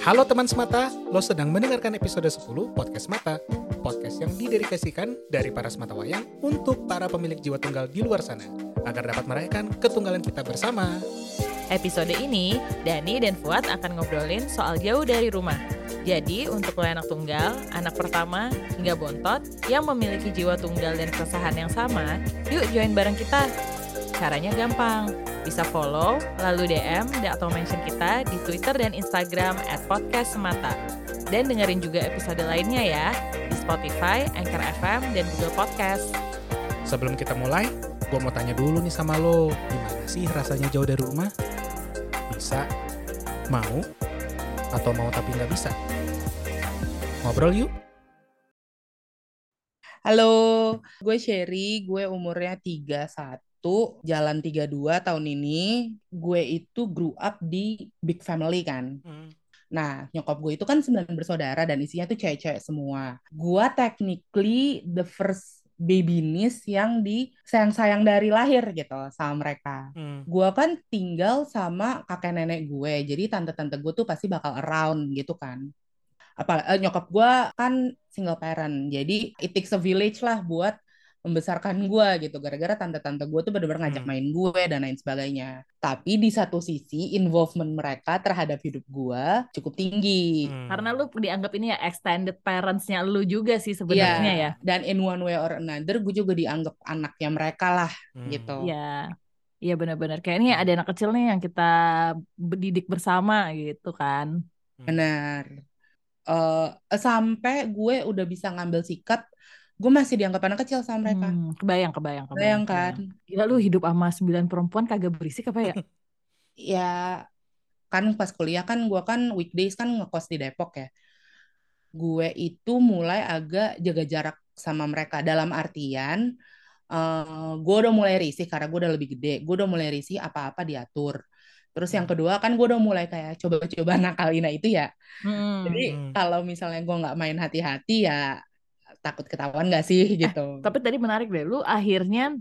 Halo teman semata, lo sedang mendengarkan episode 10 Podcast Mata. Podcast yang didedikasikan dari para semata wayang untuk para pemilik jiwa tunggal di luar sana. Agar dapat merayakan ketunggalan kita bersama. Episode ini, Dani dan Fuad akan ngobrolin soal jauh dari rumah. Jadi, untuk lo anak tunggal, anak pertama, hingga bontot yang memiliki jiwa tunggal dan keresahan yang sama, yuk join bareng kita. Caranya gampang, bisa follow, lalu DM atau mention kita di Twitter dan Instagram at podcast semata. Dan dengerin juga episode lainnya ya, di Spotify, Anchor FM, dan Google Podcast. Sebelum kita mulai, gue mau tanya dulu nih sama lo, gimana sih rasanya jauh dari rumah? Bisa? Mau? Atau mau tapi nggak bisa? Ngobrol yuk? Halo, gue Sherry, gue umurnya 31, jalan 32 tahun ini. Gue itu grew up di big family kan. Hmm. Nah, nyokap gue itu kan sembilan bersaudara dan isinya tuh cewek-cewek semua. Gue technically the first baby niece yang disayang-sayang dari lahir gitu sama mereka. Hmm. Gue kan tinggal sama kakek nenek gue, jadi tante-tante gue tuh pasti bakal around gitu kan. Apa eh, nyokap gue kan single parent, jadi it takes a village lah buat membesarkan gue gitu. Gara-gara tante-tante gue tuh bener-bener ngajak Hmm. main gue dan lain sebagainya. Tapi di satu sisi involvement mereka terhadap hidup gue cukup tinggi. Hmm. Karena lu dianggap ini ya extended parents-nya lu juga sih sebenarnya ya. Dan in one way or another gue juga dianggap anaknya mereka lah Hmm. gitu. Iya. Iya benar-benar kayak ini ada anak kecil nih yang kita didik bersama gitu kan. Benar. Eh sampai gue udah bisa ngambil sikap, gue masih dianggap anak kecil sama mereka. Hmm, kebayang, kebayang, kebayang. Bayang kan? Gila lu hidup sama sembilan perempuan kagak berisik apa ya? Ya kan pas kuliah kan gue kan weekdays kan ngekos di Depok ya. Gue itu mulai agak jaga jarak sama mereka dalam artian eh gue udah mulai risih karena gue udah lebih gede. Gue udah mulai risih apa-apa diatur. Terus yang kedua kan gue udah mulai kayak coba-coba nakalin nah itu ya. Hmm. Jadi Hmm. kalau misalnya gue nggak main hati-hati ya takut ketahuan nggak sih gitu. Tapi tadi menarik deh, lu akhirnya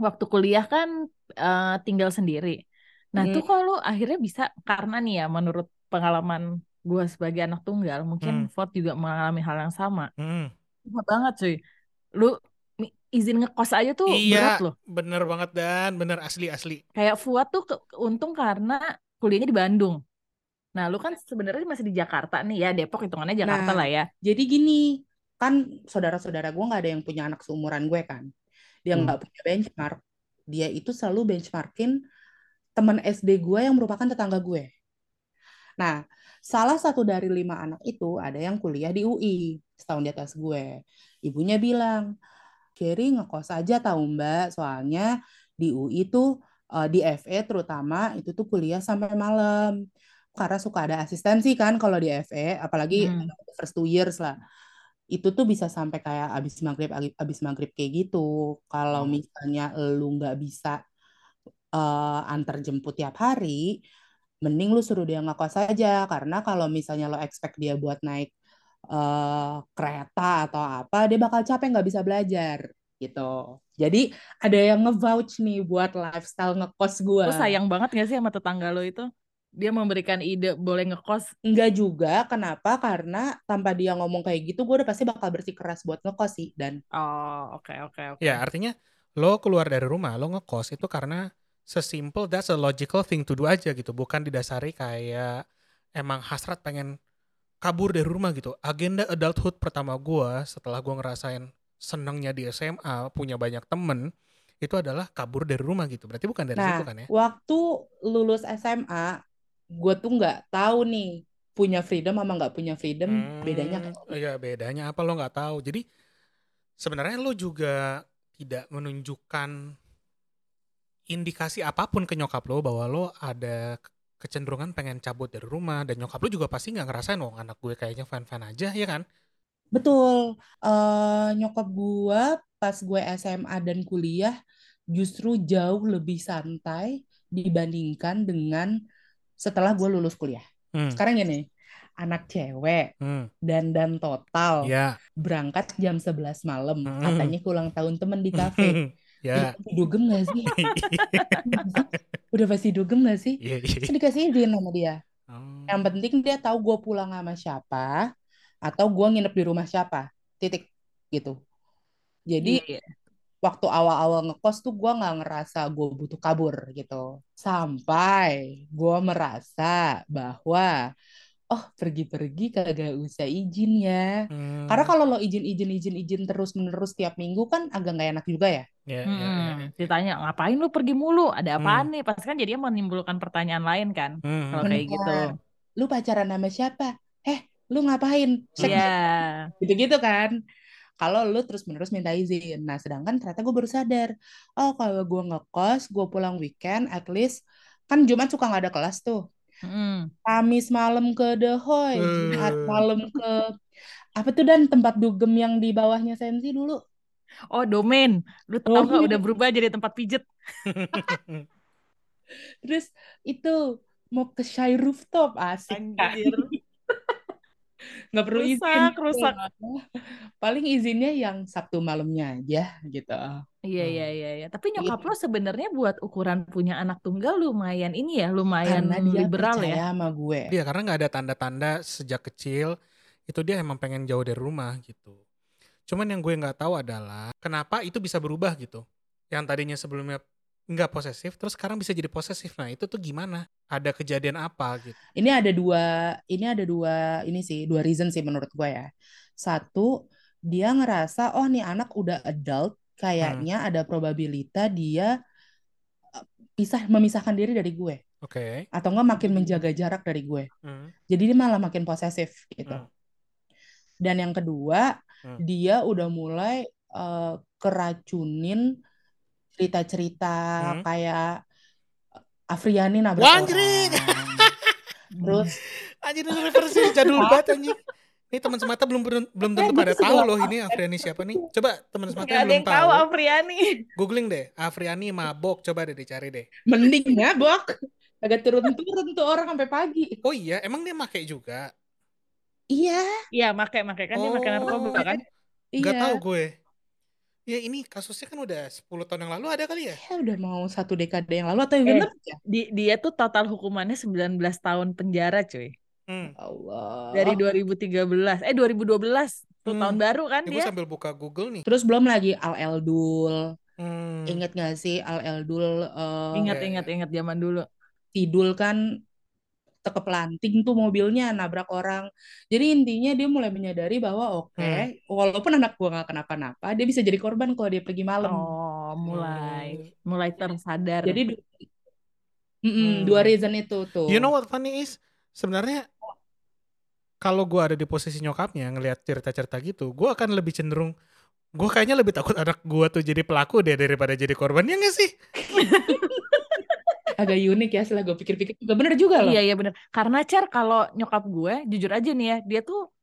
waktu kuliah kan eh, tinggal sendiri. Nah Hmm. tuh kalau lu akhirnya bisa karena nih ya menurut pengalaman gue sebagai anak tunggal, mungkin Hmm. Ford juga mengalami hal yang sama. Hmm. Susah banget cuy. Lu izin ngekos aja tuh Iya. berat loh. Bener banget dan bener asli-asli. Kayak Fuad tuh ke- untung karena kuliahnya di Bandung. Nah, lu kan sebenarnya masih di Jakarta nih ya, Depok hitungannya Jakarta Nah, lah ya. Jadi gini, kan saudara-saudara gue nggak ada yang punya anak seumuran gue kan. Dia Hmm. nggak punya benchmark. Dia itu selalu benchmarkin teman SD gue yang merupakan tetangga gue. Nah, salah satu dari lima anak itu ada yang kuliah di UI, setahun di atas gue. Ibunya bilang, Kerry ngekos aja tahu mbak, soalnya di UI tuh eh, di FE terutama itu tuh kuliah sampai malam. Karena suka ada asistensi kan kalau di FE, apalagi Hmm. first two years lah. Itu tuh bisa sampai kayak abis maghrib, abis maghrib kayak gitu. Kalau Oh. misalnya lu nggak bisa eh, antar jemput tiap hari, mending lu suruh dia ngekos aja. Karena kalau misalnya lo expect dia buat naik eh, kereta atau apa, dia bakal capek nggak bisa belajar gitu. Jadi ada yang nge-vouch nih buat lifestyle ngekos gue. Lu sayang banget gak sih sama tetangga lu itu? Dia memberikan ide boleh ngekos. Enggak juga, kenapa? Karena tanpa dia ngomong kayak gitu, gue udah pasti bakal bersikeras buat ngekos sih. Dan Oh, oke oke oke. Ya, artinya lo keluar dari rumah, lo ngekos itu karena sesimpel that's a logical thing to do aja gitu, bukan didasari kayak emang hasrat pengen kabur dari rumah gitu. Agenda adulthood pertama gua setelah gua ngerasain senangnya di SMA, punya banyak temen, itu adalah kabur dari rumah gitu. Berarti bukan dari situ nah, kan ya? waktu lulus SMA, gue tuh nggak tahu nih punya freedom sama nggak punya freedom bedanya Hmm, kayak Iya, bedanya apa lo nggak tahu. Jadi sebenarnya lo juga tidak menunjukkan indikasi apa pun ke nyokap lo bahwa lo ada ke- kecenderungan pengen cabut dari rumah dan nyokap lo juga pasti nggak ngerasain oh anak gue kayaknya fan-fan aja ya kan? Betul. Eh, nyokap gue pas gue SMA dan kuliah justru jauh lebih santai dibandingkan dengan setelah gue lulus kuliah. Hmm, Sekarang gini, anak cewek hmm, dandan total ya, berangkat jam 11 malam Hmm. katanya ulang tahun temen di kafe ya, Udah dugem gak sih? Udah pasti dugem gak sih? Iya, iya. Terus dikasih izin sama dia. Oh. Yang penting dia tahu gue pulang sama siapa atau gue nginep di rumah siapa. Titik gitu. Jadi Iya, iya. Waktu awal-awal ngekos tuh gue nggak ngerasa gue butuh kabur gitu. Sampai gue merasa bahwa oh pergi-pergi kagak usah izin ya. Hmm. Karena kalau lo izin-izin izin-izin terus menerus tiap minggu kan agak nggak enak juga ya. Ya, ya, ya, ya. Hmm, ditanya ngapain lu pergi mulu? Ada apaan Hmm. nih? Pasti kan jadinya menimbulkan pertanyaan lain kan. Hmm, Kalau hmm, kayak gitu. Lu pacaran sama siapa? Eh, lu ngapain? Iya. gitu-gitu kan. Kalau lu terus-menerus minta izin. Nah, sedangkan ternyata gue baru sadar. Oh, kalau gue ngekos, gue pulang weekend, at least kan Jumat suka nggak ada kelas tuh. Mm. Kamis malam ke The Hoy, Jumat Eh. malam ke apa tuh dan tempat dugem yang di bawahnya Sensi dulu. Oh, domain. Lu tahu nggak udah berubah jadi tempat pijet? Terus itu mau ke Shy Rooftop asik kan. Anjir. Nggak perlu izin. Rusak, gitu. rusak. Paling izinnya yang Sabtu malamnya aja gitu. Iya, Hmm. iya, iya, iya. Tapi nyokap lo sebenarnya buat ukuran punya anak tunggal lumayan ini ya, lumayan Karena dia liberal ya. sama gue. Dia karena nggak ada tanda-tanda sejak kecil itu dia emang pengen jauh dari rumah gitu. Cuman yang gue nggak tahu adalah kenapa itu bisa berubah gitu. Yang tadinya sebelumnya nggak posesif, terus sekarang bisa jadi posesif. Nah itu tuh gimana? Ada kejadian apa gitu? Ini ada dua, ini ada dua, ini sih dua reason sih menurut gue ya. Satu, dia ngerasa oh nih anak udah adult, kayaknya ada probabilitas dia eh, pisah memisahkan diri dari gue Oke. atau enggak makin menjaga jarak dari gue. Hmm. Jadi dia malah makin posesif gitu. Hmm. Dan yang kedua, Hmm. dia udah mulai eh, keracunin cerita-cerita Hmm. kayak Afriani nabrak orang. Terus Anjir itu referensi jadul banget anjing. Ini teman semata belum belum belum tentu Eh, pada tahu loh ini Afriani siapa nih. Coba teman semata Gak belum yang tahu tahu. Afriani. Googling deh, Afriani mabok. Coba deh dicari deh. mending mabok agak turun-turun tuh orang sampai pagi. Oh iya, emang dia make juga? Iya, Iya, make make kan dia make Oh. narkoba kan. Gak iya. tahu gue. Ya ini kasusnya kan udah 10 tahun yang lalu ada kali ya? Ya udah mau satu dekade yang lalu atau yang Eh. bener ya? Di, dia tuh total hukumannya 19 tahun penjara, cuy. Hmm. Allah. Dari 2013, eh 2012 tuh Hmm. tahun baru kan Ini gue dia. sambil buka Google nih. Terus belum lagi Al Eldul. Hmm. Ingat gak sih Al Eldul eh, Ingat ingat ingat zaman dulu. Tidul kan tekeplanting tuh mobilnya nabrak orang. Jadi intinya dia mulai menyadari bahwa oke, Hmm. walaupun anak gua nggak kenapa-napa, dia bisa jadi korban kalau dia pergi malam. Oh, mulai Hmm. mulai tersadar. Jadi du- Mm-mm, Hmm. dua reason itu tuh. You know what funny is? Sebenarnya kalau gue ada di posisi nyokapnya ngelihat cerita-cerita gitu, gue akan lebih cenderung gue kayaknya lebih takut anak gue tuh jadi pelaku deh daripada jadi korban ya nggak sih? Agak unik ya setelah gue pikir-pikir juga bener juga loh. Iya iya bener. Karena Cer kalau nyokap gue jujur aja nih ya, dia tuh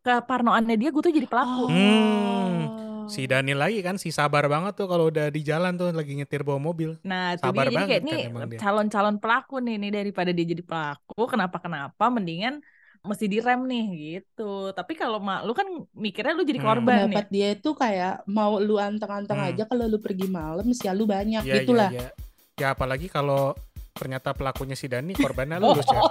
keparnoannya dia gue tuh jadi pelaku. Oh. Hmm. Si Dani lagi kan si sabar banget tuh kalau udah di jalan tuh lagi nyetir bawa mobil. Nah, itu Sabar dia jadi kayak banget nih kan calon-calon pelaku nih nih daripada dia jadi pelaku, kenapa-kenapa mendingan mesti direm nih gitu. Tapi kalau mak lu kan mikirnya lu jadi Hmm. korban Pendapat ya. dia itu kayak mau lu anteng-anteng Hmm. aja kalau lu pergi malam sial lu banyak Iya, gitulah. iya, iya. Ya apalagi kalau ternyata pelakunya si Dani korbannya lulus ya.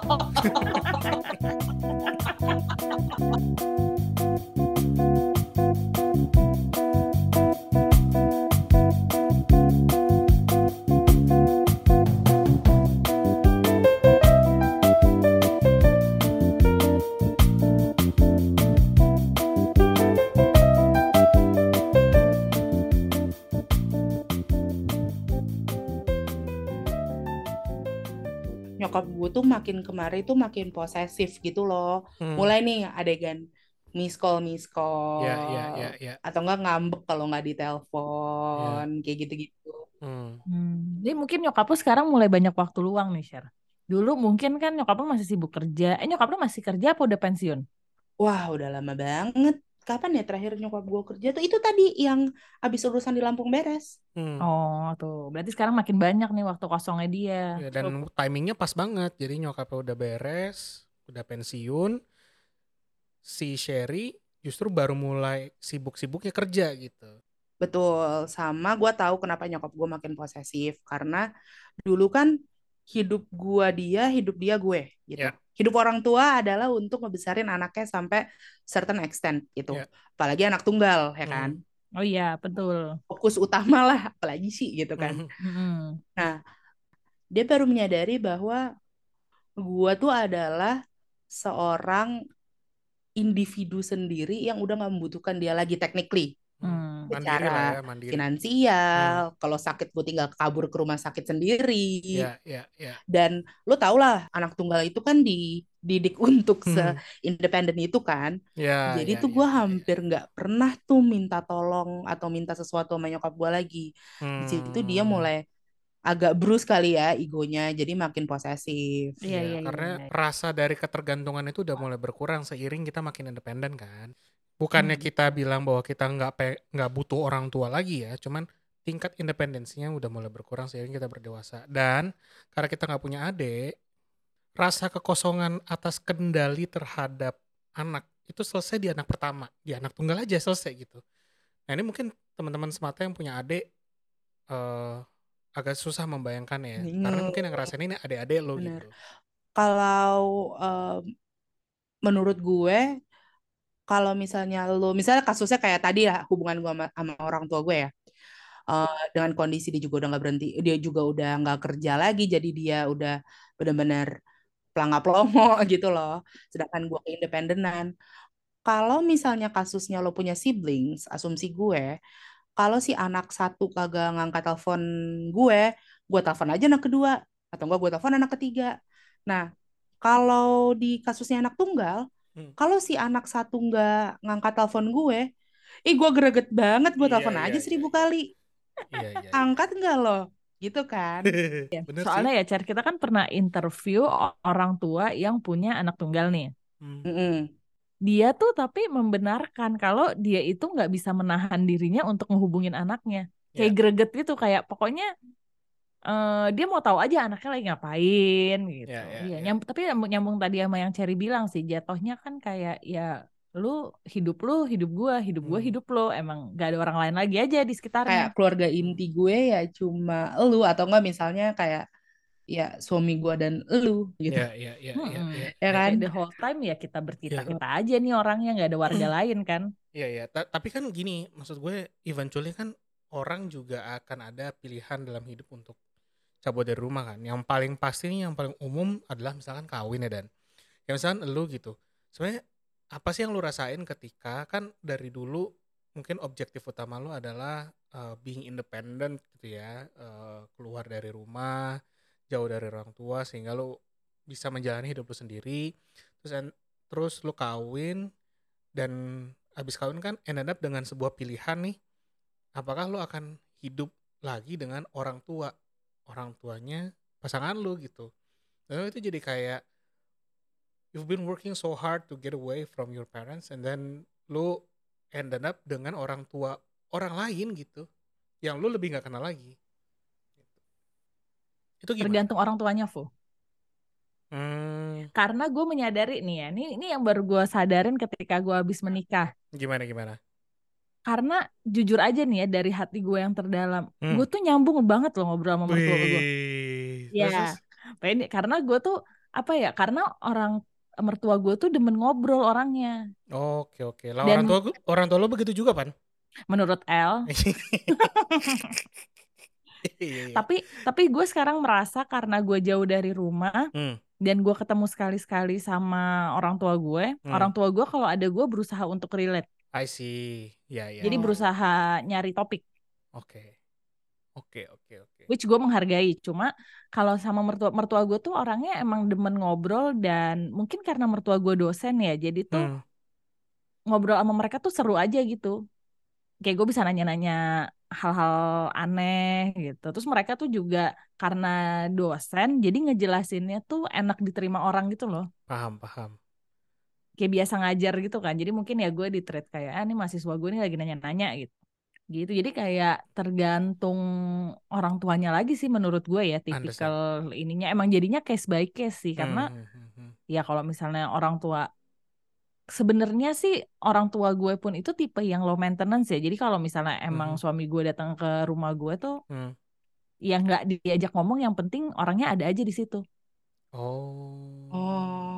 Makin kemarin tuh makin posesif gitu loh. Hmm. Mulai nih adegan miss call miss call Ya, ya, ya, ya. atau enggak ngambek kalau nggak ditelepon kayak gitu-gitu. Hmm. Hmm. Jadi mungkin nyokap lu sekarang mulai banyak waktu luang nih, Sher. Dulu mungkin kan nyokap lu masih sibuk kerja. Eh nyokap lu masih kerja apa udah pensiun? Wah udah lama banget. Kapan ya terakhir nyokap gue kerja tuh itu tadi yang abis urusan di Lampung beres. Hmm. Oh, tuh. Berarti sekarang makin banyak nih waktu kosongnya dia. Ya, dan timingnya pas banget. Jadi nyokapnya udah beres, udah pensiun. Si Sherry justru baru mulai sibuk-sibuknya kerja gitu. Betul, sama gue tahu kenapa nyokap gue makin posesif karena dulu kan hidup gue dia, hidup dia gue gitu. Ya. Hidup orang tua adalah untuk ngebesarin anaknya sampai certain extent gitu. Ya. Apalagi anak tunggal ya Hmm. kan. Oh iya, betul. Fokus utama lah apalagi sih gitu kan. Mm-mm. Nah, dia baru menyadari bahwa gua tuh adalah seorang individu sendiri yang udah nggak membutuhkan dia lagi technically Hmm. Mandiri lah secara ya, mandiri. finansial. Kalau sakit gue tinggal kabur ke rumah sakit sendiri. Ya, ya, ya. Dan lo tau lah anak tunggal itu kan dididik untuk Hmm. se-independen itu kan. Ya, Jadi ya, tuh ya, gue ya, ya. hampir nggak pernah tuh minta tolong atau minta sesuatu sama nyokap gue lagi. Di situ dia Hmm. mulai agak bruce kali ya egonya, jadi makin posesif. Iya, Iya, iya, iya, karena iya. rasa dari ketergantungan itu udah mulai berkurang seiring kita makin independen kan. Bukannya Hmm. kita bilang bahwa kita nggak nggak butuh orang tua lagi ya, cuman tingkat independensinya udah mulai berkurang seiring kita berdewasa. Dan karena kita nggak punya adik, rasa kekosongan atas kendali terhadap anak itu selesai di anak pertama, di anak tunggal aja selesai gitu. Nah ini mungkin teman-teman semata yang punya adik eh, agak susah membayangkan ya, karena mungkin yang ngerasain ini adik-adik lo Bener. gitu. Kalau em, menurut gue, kalau misalnya lo, misalnya kasusnya kayak tadi ya hubungan gue sama, sama orang tua gue ya, Eh, dengan kondisi dia juga udah nggak berhenti, dia juga udah nggak kerja lagi, jadi dia udah benar-benar pelangap-pelongo gitu loh. Sedangkan gue keindependenan. Kalau misalnya kasusnya lo punya siblings, asumsi gue, kalau si anak satu kagak ngangkat telepon gue, gue telepon aja anak kedua, atau enggak gue telepon anak ketiga. Nah, kalau di kasusnya anak tunggal, Hmm. kalau si anak satu nggak ngangkat telepon gue, ih gue greget banget, gue Iya, telepon iya, aja iya, seribu iya. kali, Iya, iya, angkat nggak lo? Gitu kan? Bener Soalnya sih. ya, Cer, kita kan pernah interview orang tua yang punya anak tunggal nih. Hmm. Mm-mm. Dia tuh tapi membenarkan kalau dia itu nggak bisa menahan dirinya untuk ngehubungin anaknya. Kayak Ya. greget gitu, kayak pokoknya eh, dia mau tahu aja anaknya lagi ngapain gitu. Ya, ya, Iya, ya. nyambung, tapi nyambung, tadi sama yang Cherry bilang sih, jatuhnya kan kayak ya lu hidup lu hidup gua hidup gua Hmm. hidup lo emang gak ada orang lain lagi aja di Kayak sekitarnya keluarga inti gue ya cuma lu atau enggak misalnya kayak ya suami gue dan lu gitu. Ya, ya, ya, ya, Mm-mm. ya, Ya ya. kan? kayak the whole time ya kita berkita kita aja nih orangnya nggak ada warga lain kan Iya, ya. Ta- Tapi kan gini, maksud gue eventually kan orang juga akan ada pilihan dalam hidup untuk cabut dari rumah kan. Yang paling pasti nih, yang paling umum adalah misalkan kawin ya dan. Ya misalkan lu gitu. Sebenarnya apa sih yang lu rasain ketika kan dari dulu mungkin objektif utama lu adalah uh, being independent gitu ya, uh, keluar dari rumah, jauh dari orang tua sehingga lu bisa menjalani hidup lu sendiri. Terus en- terus lu kawin dan habis kawin kan ended up dengan sebuah pilihan nih. Apakah lu akan hidup lagi dengan orang tua, orang tuanya pasangan lu gitu. Dan itu jadi kayak you've been working so hard to get away from your parents and then lu ended up dengan orang tua orang lain gitu yang lu lebih nggak kenal lagi itu gimana? tergantung orang tuanya Fu Hmm, karena gue menyadari nih ya ini ini yang baru gue sadarin ketika gue habis menikah gimana gimana? Karena jujur aja nih ya dari hati gue yang terdalam Hmm. gue tuh nyambung banget loh ngobrol sama mertua gue Iya. terus? Pede- karena gue tuh apa ya karena orang mertua gue tuh demen ngobrol orangnya Oke oke. Lah Dan- orang tua gua- orang tua lu begitu juga pan? menurut El Iya, iya. tapi tapi gue sekarang merasa karena gue jauh dari rumah Hmm. dan gue ketemu sekali-sekali sama orang tua gue Hmm. orang tua gue kalau ada gue berusaha untuk relate I see. Ya ya. jadi Oh. berusaha nyari topik Oke. Oke oke oke. which gue menghargai cuma kalau sama mertua mertua gue tuh orangnya emang demen ngobrol dan mungkin karena mertua gue dosen ya jadi tuh Hmm. ngobrol sama mereka tuh seru aja gitu kayak gue bisa nanya-nanya hal-hal aneh gitu terus mereka tuh juga karena dosen jadi ngejelasinnya tuh enak diterima orang gitu loh Paham paham. Kayak biasa ngajar gitu kan jadi mungkin ya gue di treat kayak ah ini mahasiswa gue nih lagi nanya-nanya gitu gitu jadi kayak tergantung orang tuanya lagi sih menurut gue ya tipikal ininya emang jadinya case by case sih karena Hmm, hmm, hmm. ya kalau misalnya orang tua sebenarnya sih orang tua gue pun itu tipe yang low maintenance ya jadi kalau misalnya emang Mhm. suami gue datang ke rumah gue tuh Hmm. ya nggak diajak ngomong yang penting orangnya ada aja di situ Oh. Oh.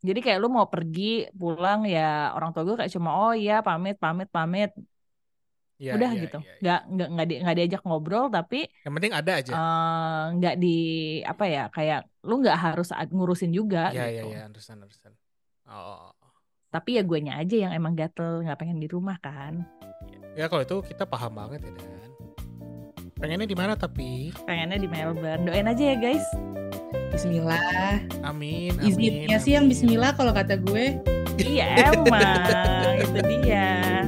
Jadi kayak lu mau pergi pulang ya orang tua gue kayak cuma oh iya pamit pamit pamit Iya, udah iya, gitu iya, iya. nggak nggak nggak di, nggak diajak ngobrol tapi Yang penting ada aja. nggak di apa ya kayak lu nggak harus ngurusin juga Iya, iya, gitu iya, understand, understand. Oh, oh, oh. tapi ya guenya aja yang emang gatel nggak pengen di rumah kan Ya kalau itu kita paham banget ya Dan. Pengennya di mana tapi? pengennya di Melbourne doain aja ya guys Bismillah. Amin, amin. Izinnya sih yang. Bismillah kalau kata gue. iya emang itu dia